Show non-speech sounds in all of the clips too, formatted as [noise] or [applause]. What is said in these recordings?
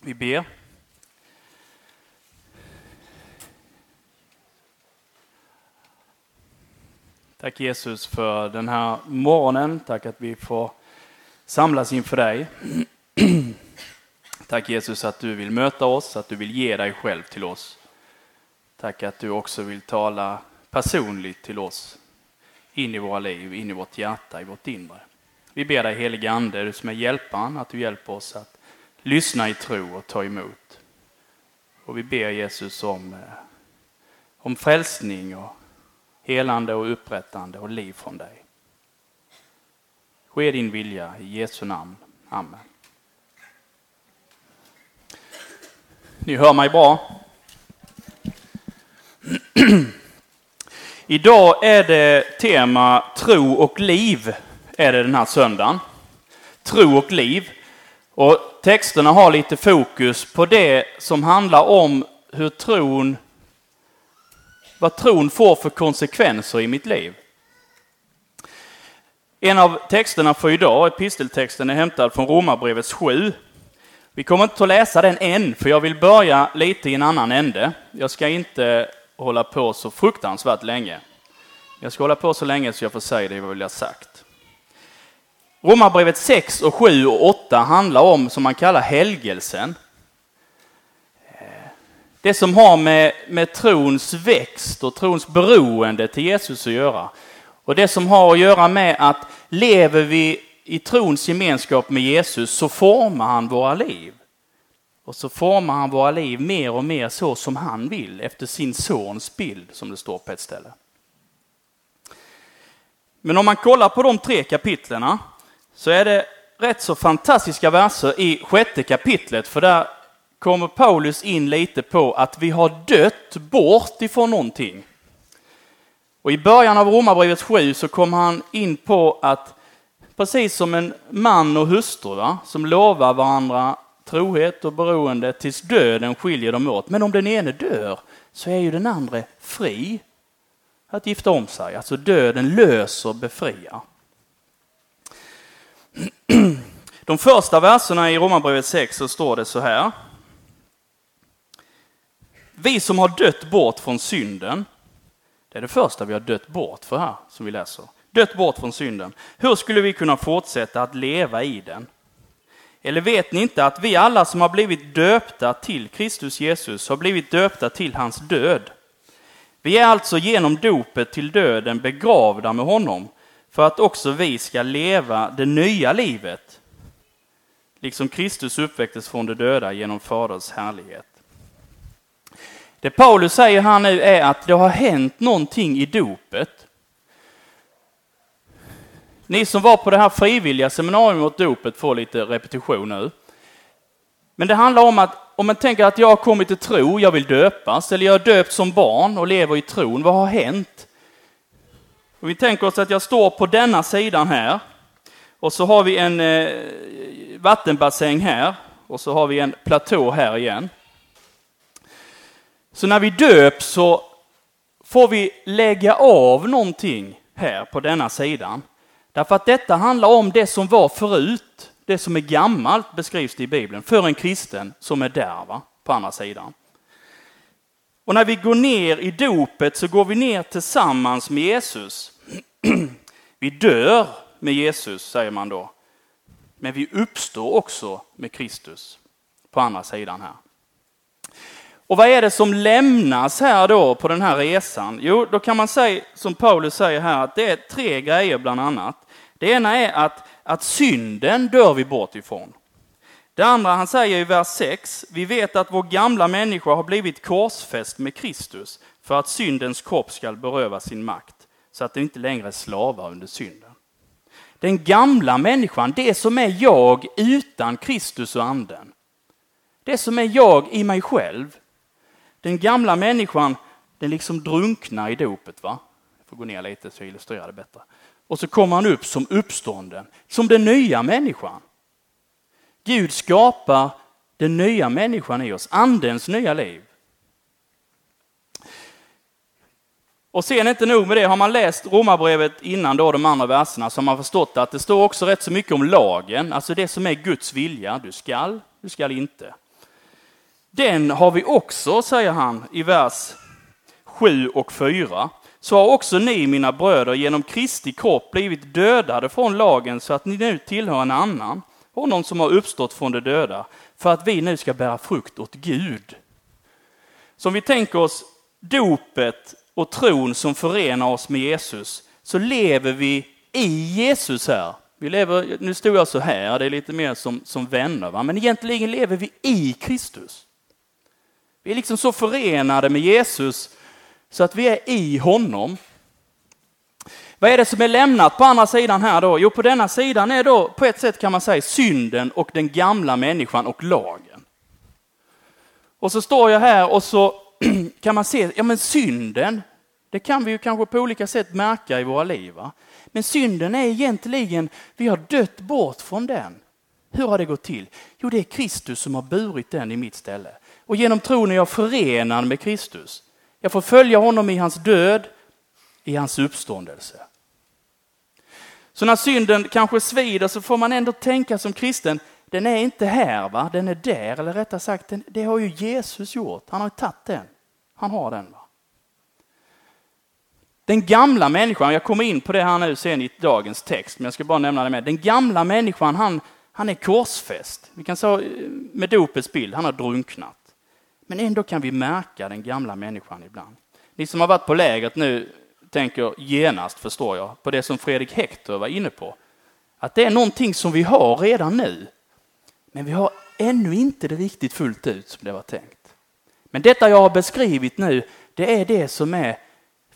Vi ber. Tack Jesus för den här morgonen. Tack att vi får samlas inför dig. [clears throat] Tack Jesus att du vill möta oss, att du vill ge dig själv till oss. Tack att du också vill tala personligt till oss, in i våra liv, in i vårt hjärta, i vårt inre. Vi ber dig helige Ande, du som är hjälparen, att du hjälper oss att lyssna i tro och ta emot. Och vi ber Jesus om, eh, om frälsning och helande och upprättande och liv från dig. Ske din vilja i Jesu namn. Amen. Ni hör mig bra? [clears throat] Idag är det tema tro och liv, är det den här söndagen. Tro och liv. Och texterna har lite fokus på det som handlar om hur tron, vad tron får för konsekvenser i mitt liv. En av texterna för idag, episteltexten, är hämtad från Romarbrevets 7. Vi kommer inte att läsa den än, för jag vill börja lite i en annan ände. Jag ska inte hålla på så fruktansvärt länge. Jag ska hålla på så länge så jag får säga det jag vill ha sagt. Romarbrevet 6 och 7 och 8 handlar om, som man kallar helgelsen. Det som har med, med trons växt och trons beroende till Jesus att göra. Och det som har att göra med att lever vi i trons gemenskap med Jesus så formar han våra liv. Och så formar han våra liv mer och mer så som han vill, efter sin sons bild, som det står på ett ställe. Men om man kollar på de tre kapitlerna så är det rätt så fantastiska verser i sjätte kapitlet, för där kommer Paulus in lite på att vi har dött bort ifrån någonting. Och i början av Romarbrevet 7 så kommer han in på att precis som en man och hustru va, som lovar varandra trohet och beroende tills döden skiljer dem åt. Men om den ene dör så är ju den andra fri att gifta om sig. Alltså döden löser, befriar. [clears throat] De första verserna i Romarbrevet 6 så står det så här. Vi som har dött bort från synden, det är det första vi har dött bort för här, som vi läser. Dött bort från synden. Hur skulle vi kunna fortsätta att leva i den? Eller vet ni inte att vi alla som har blivit döpta till Kristus Jesus har blivit döpta till hans död? Vi är alltså genom dopet till döden begravda med honom för att också vi ska leva det nya livet, liksom Kristus uppväcktes från de döda genom Faderns härlighet. Det Paulus säger här nu är att det har hänt någonting i dopet. Ni som var på det här frivilliga seminariet mot dopet får lite repetition nu. Men det handlar om att om man tänker att jag har kommit till tro, jag vill döpas, eller jag är döpt som barn och lever i tron, vad har hänt? Och vi tänker oss att jag står på denna sidan här, och så har vi en eh, vattenbassäng här, och så har vi en platå här igen. Så när vi döps så får vi lägga av någonting här på denna sidan. Därför att detta handlar om det som var förut, det som är gammalt beskrivs det i Bibeln, för en kristen som är där va? på andra sidan. Och när vi går ner i dopet så går vi ner tillsammans med Jesus. [clears throat] vi dör med Jesus, säger man då. Men vi uppstår också med Kristus på andra sidan här. Och vad är det som lämnas här då på den här resan? Jo, då kan man säga, som Paulus säger här, att det är tre grejer bland annat. Det ena är att, att synden dör vi bort ifrån. Det andra han säger i vers 6, vi vet att vår gamla människa har blivit korsfäst med Kristus för att syndens kropp skall beröva sin makt, så att du inte längre är slavar under synden. Den gamla människan, det som är jag utan Kristus och anden. Det som är jag i mig själv. Den gamla människan, den liksom drunknar i dopet. va? Jag får gå ner lite så jag illustrerar det bättre. Och så kommer han upp som uppstånden, som den nya människan. Gud skapar den nya människan i oss, andens nya liv. Och sen inte nog med det, har man läst Romarbrevet innan då de andra verserna så har man förstått att det står också rätt så mycket om lagen, alltså det som är Guds vilja. Du skall, du skall inte. Den har vi också, säger han i vers 7 och 4. Så har också ni, mina bröder, genom Kristi kropp blivit dödade från lagen så att ni nu tillhör en annan, honom som har uppstått från de döda, för att vi nu ska bära frukt åt Gud. Så om vi tänker oss dopet och tron som förenar oss med Jesus, så lever vi i Jesus här. Vi lever, nu står jag så här, det är lite mer som, som vänner, va? men egentligen lever vi i Kristus. Vi är liksom så förenade med Jesus så att vi är i honom. Vad är det som är lämnat på andra sidan här då? Jo, på denna sidan är då på ett sätt kan man säga synden och den gamla människan och lagen. Och så står jag här och så [clears throat] kan man se, ja men synden, det kan vi ju kanske på olika sätt märka i våra liv. Va? Men synden är egentligen, vi har dött bort från den. Hur har det gått till? Jo, det är Kristus som har burit den i mitt ställe. Och genom tron är jag förenad med Kristus. Jag får följa honom i hans död, i hans uppståndelse. Så när synden kanske svider så får man ändå tänka som kristen, den är inte här, va? den är där, eller rättare sagt, den, det har ju Jesus gjort. Han har tagit den. Han har den. Va? Den gamla människan, jag kommer in på det här nu sen i dagens text, men jag ska bara nämna det med. Den gamla människan, han, han är korsfäst. Vi kan säga eh, med dopets bild, han har drunknat. Men ändå kan vi märka den gamla människan ibland. Ni som har varit på lägret nu tänker genast, förstår jag, på det som Fredrik Hector var inne på. Att det är någonting som vi har redan nu. Men vi har ännu inte det riktigt fullt ut som det var tänkt. Men detta jag har beskrivit nu, det är det som är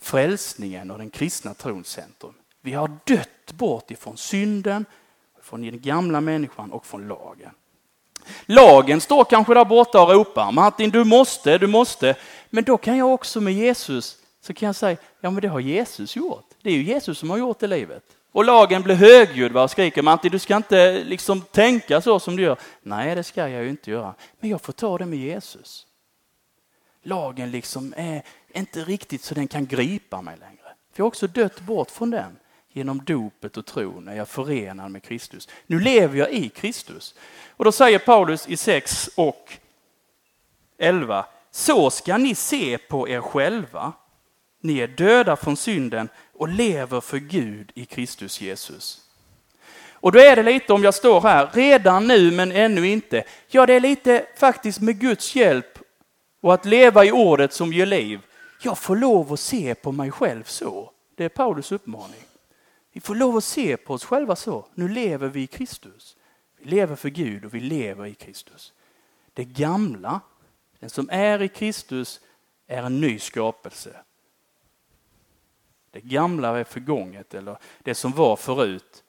frälsningen och den kristna trons centrum. Vi har dött bort ifrån synden, från den gamla människan och från lagen. Lagen står kanske där borta och ropar Martin du måste, du måste. Men då kan jag också med Jesus så kan jag säga ja men det har Jesus gjort. Det är ju Jesus som har gjort det livet. Och lagen blir högljudd och skriker Martin du ska inte liksom tänka så som du gör. Nej det ska jag ju inte göra. Men jag får ta det med Jesus. Lagen liksom är inte riktigt så den kan gripa mig längre. För jag har också dött bort från den genom dopet och tron när jag förenar med Kristus. Nu lever jag i Kristus. Och då säger Paulus i 6 och 11. Så ska ni se på er själva. Ni är döda från synden och lever för Gud i Kristus Jesus. Och då är det lite, om jag står här, redan nu men ännu inte. Ja, det är lite faktiskt med Guds hjälp och att leva i ordet som ger liv. Jag får lov att se på mig själv så. Det är Paulus uppmaning. Vi får lov att se på oss själva så. Nu lever vi i Kristus. Vi lever för Gud och vi lever i Kristus. Det gamla, den som är i Kristus, är en ny skapelse. Det gamla är förgånget, eller det som var förut,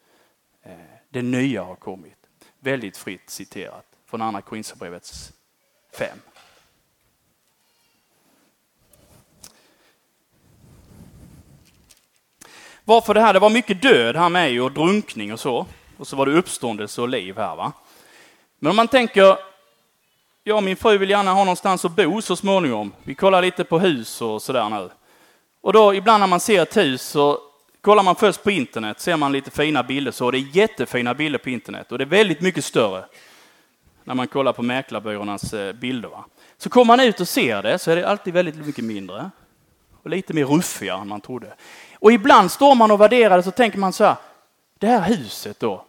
eh, det nya har kommit. Väldigt fritt citerat från Andra Korinthierbrevets 5. Varför det här? Det var mycket död här med och drunkning och så. Och så var det uppståndelse och liv här va. Men om man tänker, jag och min fru vill gärna ha någonstans att bo så småningom. Vi kollar lite på hus och sådär nu. Och då ibland när man ser ett hus så kollar man först på internet, ser man lite fina bilder så. Det är jättefina bilder på internet och det är väldigt mycket större när man kollar på mäklarbyråernas eh, bilder. Va? Så kommer man ut och ser det så är det alltid väldigt mycket mindre och lite mer ruffiga än man trodde. Och ibland står man och värderar det så tänker man så här, det här huset då,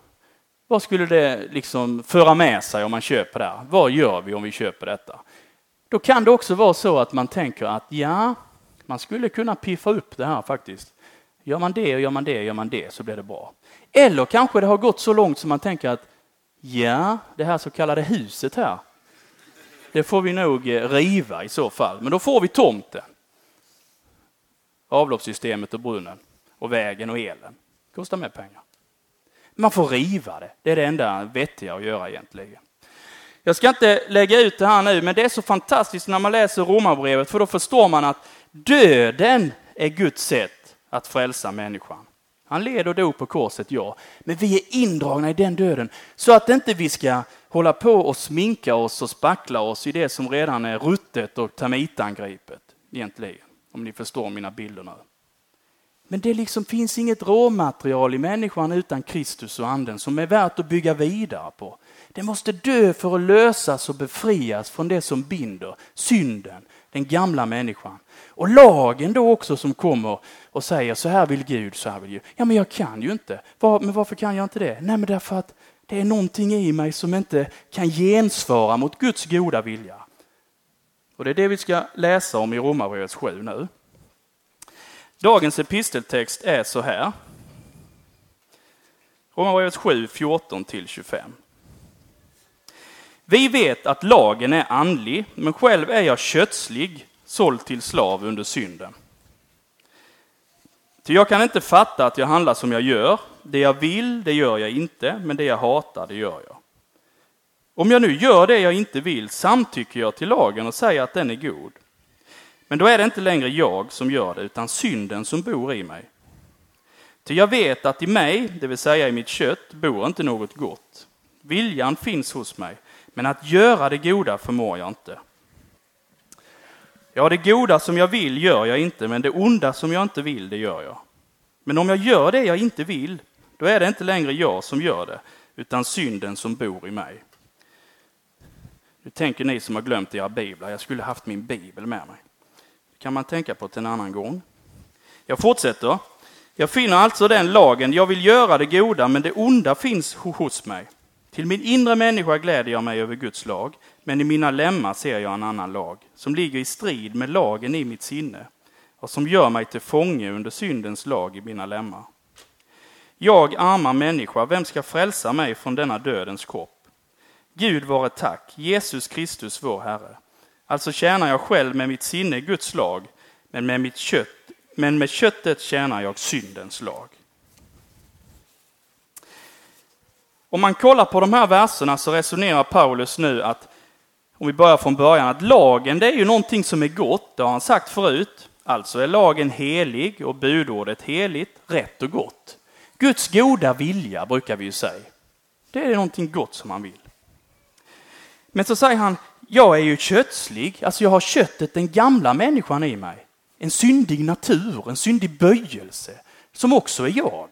vad skulle det liksom föra med sig om man köper det här? Vad gör vi om vi köper detta? Då kan det också vara så att man tänker att ja, man skulle kunna piffa upp det här faktiskt. Gör man det och gör man det och gör man det så blir det bra. Eller kanske det har gått så långt som man tänker att ja, det här så kallade huset här, det får vi nog eh, riva i så fall. Men då får vi tomten avloppssystemet och brunnen och vägen och elen. Det kostar mer pengar. Man får riva det. Det är det enda vettiga att göra egentligen. Jag ska inte lägga ut det här nu, men det är så fantastiskt när man läser Romarbrevet, för då förstår man att döden är Guds sätt att frälsa människan. Han led och dog på korset, ja, men vi är indragna i den döden så att inte vi ska hålla på och sminka oss och spackla oss i det som redan är ruttet och termitangripet egentligen om ni förstår mina bilder nu. Men det liksom finns inget råmaterial i människan utan Kristus och anden som är värt att bygga vidare på. Det måste dö för att lösas och befrias från det som binder, synden, den gamla människan. Och lagen då också som kommer och säger så här vill Gud, så här vill Gud. Ja men jag kan ju inte. Var, men varför kan jag inte det? Nej men därför att det är någonting i mig som inte kan gensvara mot Guds goda vilja. Och det är det vi ska läsa om i Romarbrevet 7 nu. Dagens episteltext är så här. Romarbrevet 7, 14 25. Vi vet att lagen är andlig, men själv är jag kötslig, såld till slav under synden. Ty jag kan inte fatta att jag handlar som jag gör. Det jag vill, det gör jag inte, men det jag hatar, det gör jag. Om jag nu gör det jag inte vill samtycker jag till lagen och säger att den är god. Men då är det inte längre jag som gör det, utan synden som bor i mig. Ty jag vet att i mig, det vill säga i mitt kött, bor inte något gott. Viljan finns hos mig, men att göra det goda förmår jag inte. Ja, det goda som jag vill gör jag inte, men det onda som jag inte vill, det gör jag. Men om jag gör det jag inte vill, då är det inte längre jag som gör det, utan synden som bor i mig. Nu tänker ni som har glömt era biblar, jag skulle haft min bibel med mig. Det kan man tänka på till en annan gång. Jag fortsätter. Jag finner alltså den lagen, jag vill göra det goda, men det onda finns hos mig. Till min inre människa gläder jag mig över Guds lag, men i mina lemmar ser jag en annan lag, som ligger i strid med lagen i mitt sinne och som gör mig till fånge under syndens lag i mina lemmar. Jag, arma människa, vem ska frälsa mig från denna dödens kropp? Gud vare tack, Jesus Kristus vår Herre. Alltså tjänar jag själv med mitt sinne Guds lag, men med, mitt kött, men med köttet tjänar jag syndens lag. Om man kollar på de här verserna så resonerar Paulus nu att, om vi börjar från början, att lagen det är ju någonting som är gott, det har han sagt förut. Alltså är lagen helig och budordet heligt, rätt och gott. Guds goda vilja brukar vi ju säga. Det är någonting gott som han vill. Men så säger han, jag är ju kötslig, alltså jag har köttet, den gamla människan i mig. En syndig natur, en syndig böjelse, som också är jag.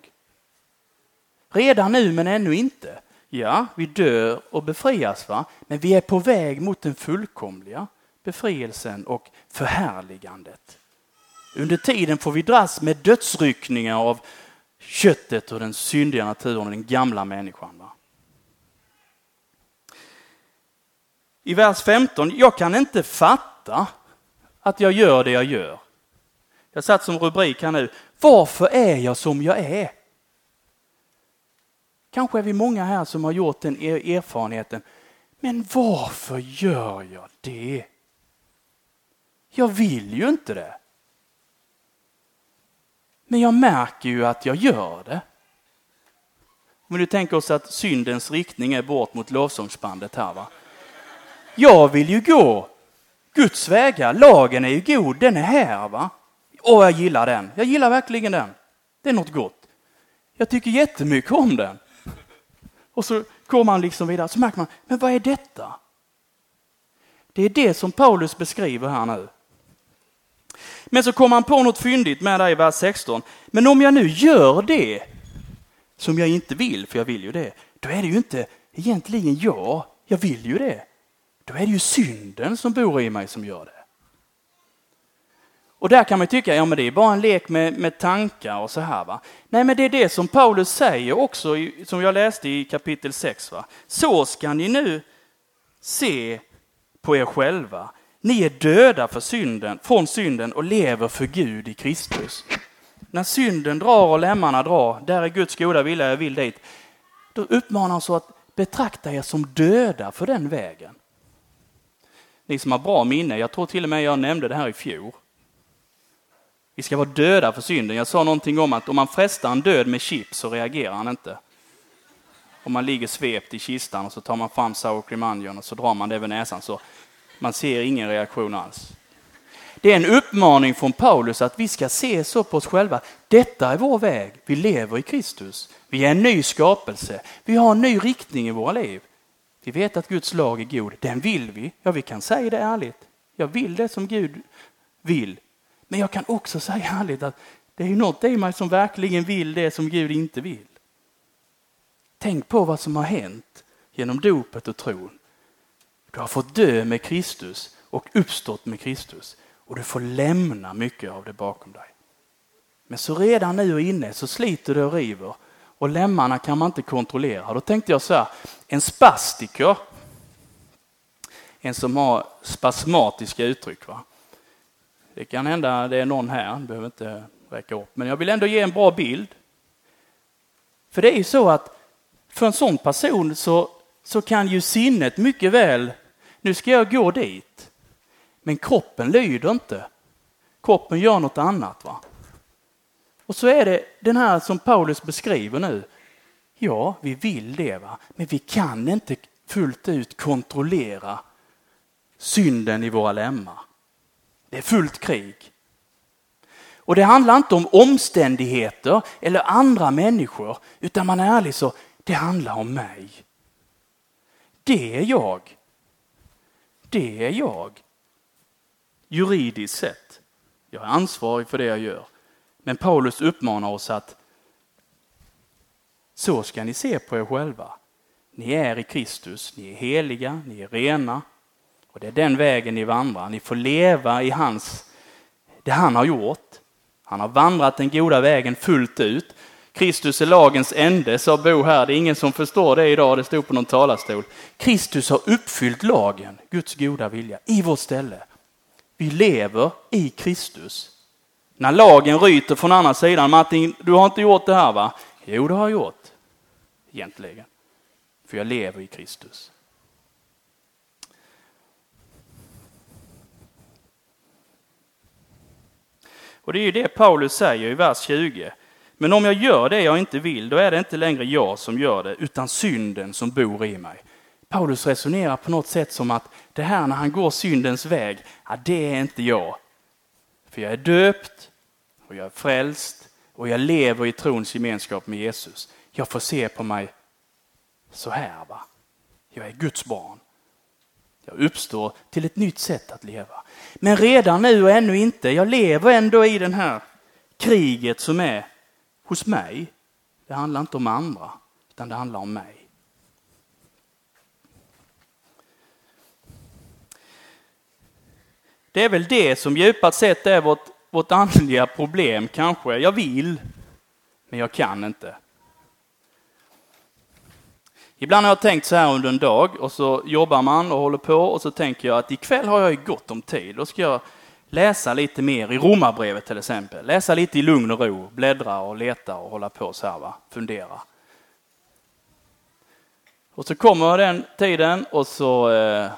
Redan nu men ännu inte. Ja, vi dör och befrias, va? men vi är på väg mot den fullkomliga befrielsen och förhärligandet. Under tiden får vi dras med dödsryckningar av köttet och den syndiga naturen och den gamla människan. Va? I vers 15, jag kan inte fatta att jag gör det jag gör. Jag satt som rubrik här nu, varför är jag som jag är? Kanske är vi många här som har gjort den erfarenheten. Men varför gör jag det? Jag vill ju inte det. Men jag märker ju att jag gör det. Om vi nu tänker oss att syndens riktning är bort mot lovsångsbandet här. Va? Jag vill ju gå Guds vägar. Lagen är ju god, den är här. va? Och jag gillar den. Jag gillar verkligen den. Det är något gott. Jag tycker jättemycket om den. Och så går man liksom vidare, så märker man, men vad är detta? Det är det som Paulus beskriver här nu. Men så kommer han på något fyndigt med där i vers 16. Men om jag nu gör det som jag inte vill, för jag vill ju det, då är det ju inte egentligen jag, jag vill ju det. Då är det ju synden som bor i mig som gör det. Och där kan man tycka, ja men det är bara en lek med, med tankar och så här va. Nej men det är det som Paulus säger också, som jag läste i kapitel 6 va. Så ska ni nu se på er själva. Ni är döda för synden, från synden och lever för Gud i Kristus. När synden drar och lemmarna drar, där är Guds goda vilja, jag vill dit. Då uppmanar han så att betrakta er som döda för den vägen. Ni som har bra minne, jag tror till och med jag nämnde det här i fjol. Vi ska vara döda för synden. Jag sa någonting om att om man frestar en död med chips så reagerar han inte. Om man ligger svept i kistan och så tar man fram sour cream onion och så drar man det över näsan så man ser ingen reaktion alls. Det är en uppmaning från Paulus att vi ska se så på oss själva. Detta är vår väg. Vi lever i Kristus. Vi är en ny skapelse. Vi har en ny riktning i våra liv. Vi vet att Guds lag är god. Den vill vi. Ja, vi kan säga det ärligt. Jag vill det som Gud vill. Men jag kan också säga ärligt att Det är något i mig som verkligen vill det som Gud inte vill. Tänk på vad som har hänt genom dopet och tron. Du har fått dö med Kristus och uppstått med Kristus och du får lämna mycket av det bakom dig. Men så redan nu och inne så sliter du och river och lemmarna kan man inte kontrollera. Då tänkte jag så här, en spastiker, en som har spasmatiska uttryck. Va? Det kan hända det är någon här, behöver inte räcka upp, men jag vill ändå ge en bra bild. För det är ju så att för en sån person så, så kan ju sinnet mycket väl, nu ska jag gå dit, men kroppen lyder inte. Kroppen gör något annat. va? Och så är det den här som Paulus beskriver nu. Ja, vi vill det, va? men vi kan inte fullt ut kontrollera synden i våra lemmar. Det är fullt krig. Och det handlar inte om omständigheter eller andra människor, utan man är ärlig så, det handlar om mig. Det är jag. Det är jag. Juridiskt sett. Jag är ansvarig för det jag gör. Men Paulus uppmanar oss att så ska ni se på er själva. Ni är i Kristus, ni är heliga, ni är rena. Och det är den vägen ni vandrar. Ni får leva i hans, det han har gjort. Han har vandrat den goda vägen fullt ut. Kristus är lagens ände, sa Bo här. Det är ingen som förstår det idag, det stod på någon talarstol. Kristus har uppfyllt lagen, Guds goda vilja, i vårt ställe. Vi lever i Kristus. När lagen ryter från andra sidan, Martin, du har inte gjort det här va? Jo, det har jag gjort. Egentligen. För jag lever i Kristus. Och det är ju det Paulus säger i vers 20. Men om jag gör det jag inte vill, då är det inte längre jag som gör det, utan synden som bor i mig. Paulus resonerar på något sätt som att det här när han går syndens väg, ja, det är inte jag. För jag är döpt och jag är frälst och jag lever i trons gemenskap med Jesus. Jag får se på mig så här. va. Jag är Guds barn. Jag uppstår till ett nytt sätt att leva. Men redan nu och ännu inte. Jag lever ändå i det här kriget som är hos mig. Det handlar inte om andra, utan det handlar om mig. Det är väl det som djupast sett är vårt, vårt andliga problem kanske. Jag vill, men jag kan inte. Ibland har jag tänkt så här under en dag och så jobbar man och håller på och så tänker jag att ikväll har jag ju gott om tid. Då ska jag läsa lite mer i Romarbrevet till exempel. Läsa lite i lugn och ro, bläddra och leta och hålla på så här, va? fundera. Och så kommer den tiden och så eh,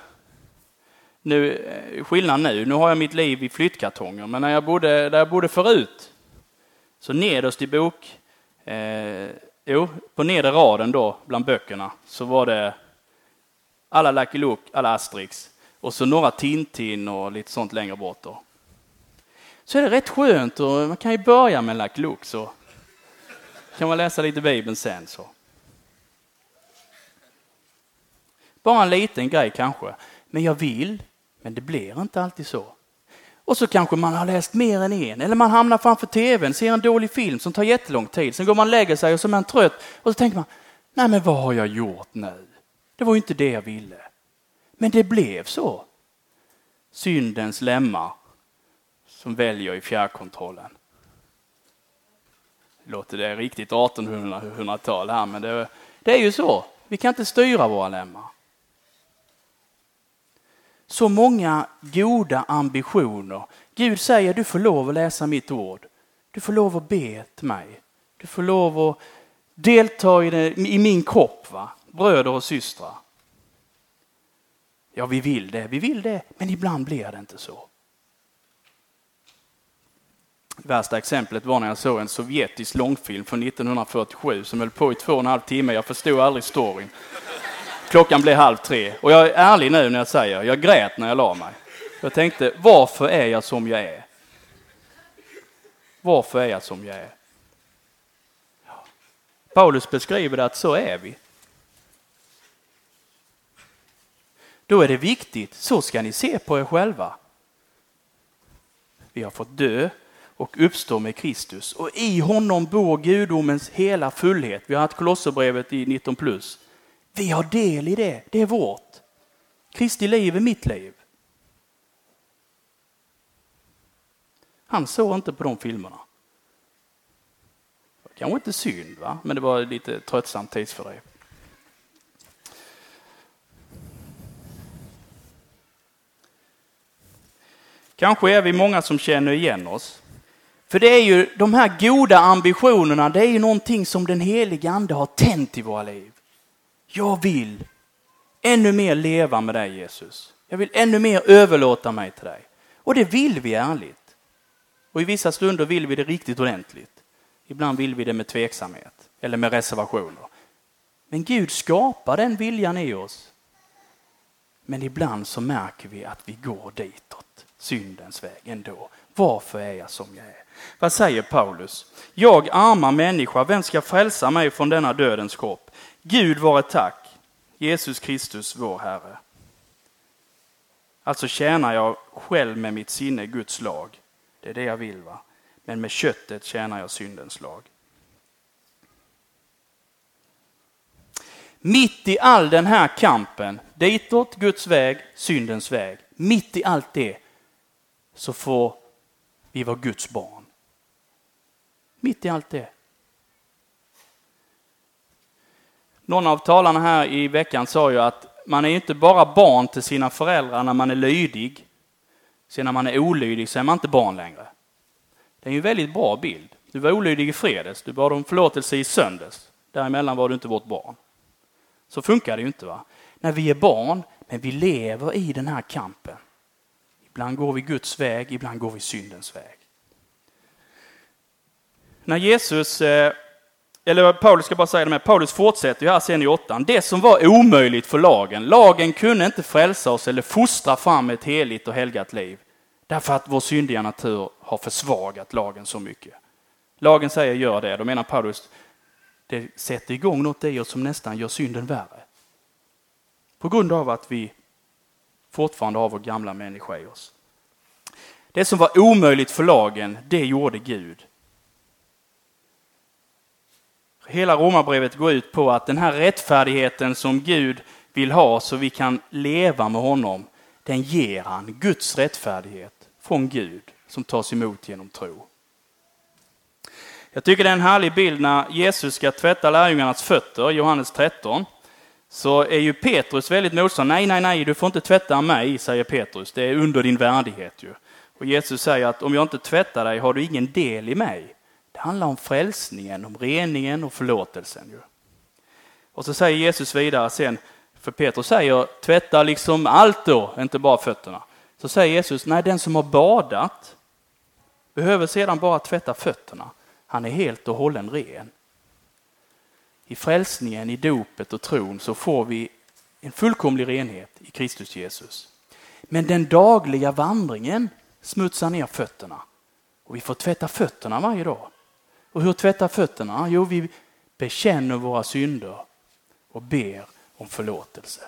nu, skillnad nu, nu har jag mitt liv i flyttkartonger, men när jag bodde, där jag bodde förut, så nederst i bok, eh, Jo, på nedre raden då, bland böckerna, så var det alla Lucky Luke, alla Asterix och så några Tintin och lite sånt längre bort då. Så är det rätt skönt och man kan ju börja med Lucky Luke så kan man läsa lite Bibeln sen så. Bara en liten grej kanske, men jag vill, men det blir inte alltid så. Och så kanske man har läst mer än en, eller man hamnar framför tvn, ser en dålig film som tar jättelång tid. Sen går man och lägger sig och så är man trött och så tänker man, nej men vad har jag gjort nu? Det var ju inte det jag ville. Men det blev så. Syndens lemmar som väljer i fjärrkontrollen. Låter det riktigt 1800-tal här, men det, det är ju så. Vi kan inte styra våra lemmar så många goda ambitioner. Gud säger du får lov att läsa mitt ord. Du får lov att be till mig. Du får lov att delta i, det, i min kropp, va? bröder och systrar. Ja, vi vill det, vi vill det, men ibland blir det inte så. Värsta exemplet var när jag såg en sovjetisk långfilm från 1947 som höll på i två och en halv timme. Jag förstod aldrig storyn. Klockan blev halv tre och jag är ärlig nu när jag säger, jag grät när jag la mig. Jag tänkte, varför är jag som jag är? Varför är jag som jag är? Paulus beskriver det att så är vi. Då är det viktigt, så ska ni se på er själva. Vi har fått dö och uppstå med Kristus. Och i honom bor gudomens hela fullhet. Vi har haft Kolosserbrevet i 19 plus. Vi har del i det, det är vårt. Kristi liv är mitt liv. Han såg inte på de filmerna. Det Kanske inte synd, va? men det var lite tröttsamt tidsfördriv. Kanske är vi många som känner igen oss. För det är ju de här goda ambitionerna, det är ju någonting som den heliga ande har tänt i våra liv. Jag vill ännu mer leva med dig Jesus. Jag vill ännu mer överlåta mig till dig. Och det vill vi ärligt. Och i vissa stunder vill vi det riktigt ordentligt. Ibland vill vi det med tveksamhet eller med reservationer. Men Gud skapar den viljan i oss. Men ibland så märker vi att vi går ditåt, syndens väg ändå. Varför är jag som jag är? Vad säger Paulus? Jag arma människa, vem ska frälsa mig från denna dödens kropp? Gud vare tack, Jesus Kristus vår Herre. Alltså tjänar jag själv med mitt sinne Guds lag. Det är det jag vill va men med köttet tjänar jag syndens lag. Mitt i all den här kampen, ditåt Guds väg, syndens väg, mitt i allt det så får vi vara Guds barn. Mitt i allt det. Någon av talarna här i veckan sa ju att man är inte bara barn till sina föräldrar när man är lydig. Sen när man är olydig så är man inte barn längre. Det är en väldigt bra bild. Du var olydig i fredags, du bad om förlåtelse i söndags. Däremellan var du inte vårt barn. Så funkar det ju inte. va? När vi är barn, men vi lever i den här kampen. Ibland går vi Guds väg, ibland går vi syndens väg. När Jesus, eh, eller Paulus ska bara säga det med, Paulus fortsätter ju här sen i åttan. Det som var omöjligt för lagen, lagen kunde inte frälsa oss eller fostra fram ett heligt och helgat liv. Därför att vår syndiga natur har försvagat lagen så mycket. Lagen säger gör det, då menar Paulus det sätter igång något i oss som nästan gör synden värre. På grund av att vi fortfarande har vår gamla människa i oss. Det som var omöjligt för lagen, det gjorde Gud. Hela romabrevet går ut på att den här rättfärdigheten som Gud vill ha så vi kan leva med honom, den ger han, Guds rättfärdighet från Gud som tas emot genom tro. Jag tycker det är en härlig bild när Jesus ska tvätta lärjungarnas fötter, Johannes 13. Så är ju Petrus väldigt motståndare. Nej, nej, nej, du får inte tvätta mig, säger Petrus. Det är under din värdighet ju. Och Jesus säger att om jag inte tvättar dig har du ingen del i mig. Det handlar om frälsningen, om reningen och förlåtelsen. Ju. Och så säger Jesus vidare sen, för Petrus säger tvätta liksom allt då, inte bara fötterna. Så säger Jesus, nej den som har badat behöver sedan bara tvätta fötterna. Han är helt och hållen ren. I frälsningen, i dopet och tron så får vi en fullkomlig renhet i Kristus Jesus. Men den dagliga vandringen smutsar ner fötterna. Och vi får tvätta fötterna varje dag. Och hur tvättar fötterna? Jo, vi bekänner våra synder och ber om förlåtelse.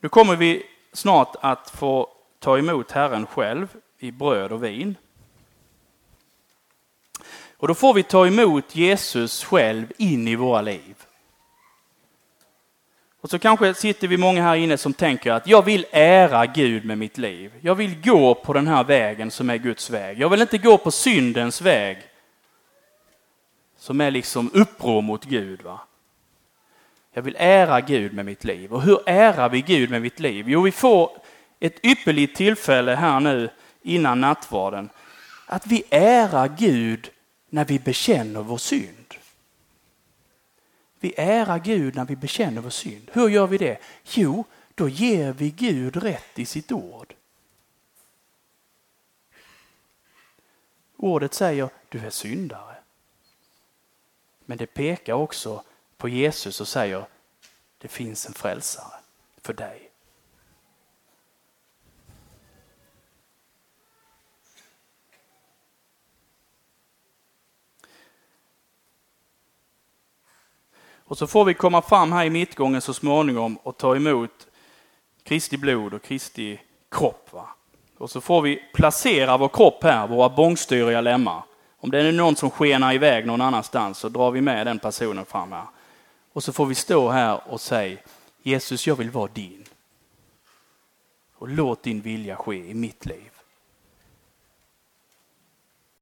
Nu kommer vi snart att få ta emot Herren själv i bröd och vin. Och då får vi ta emot Jesus själv in i våra liv. Och så kanske sitter vi många här inne som tänker att jag vill ära Gud med mitt liv. Jag vill gå på den här vägen som är Guds väg. Jag vill inte gå på syndens väg. Som är liksom uppror mot Gud. Va? Jag vill ära Gud med mitt liv. Och hur ärar vi Gud med mitt liv? Jo, vi får ett ypperligt tillfälle här nu innan nattvarden. Att vi ärar Gud när vi bekänner vår synd. Vi ärar Gud när vi bekänner vår synd. Hur gör vi det? Jo, då ger vi Gud rätt i sitt ord. Ordet säger du är syndare. Men det pekar också på Jesus och säger det finns en frälsare för dig. Och så får vi komma fram här i mittgången så småningom och ta emot Kristi blod och Kristi kropp. Va? Och så får vi placera vår kropp här, våra bångstyriga lemmar. Om det är någon som skenar iväg någon annanstans så drar vi med den personen fram här. Och så får vi stå här och säga Jesus, jag vill vara din. Och låt din vilja ske i mitt liv.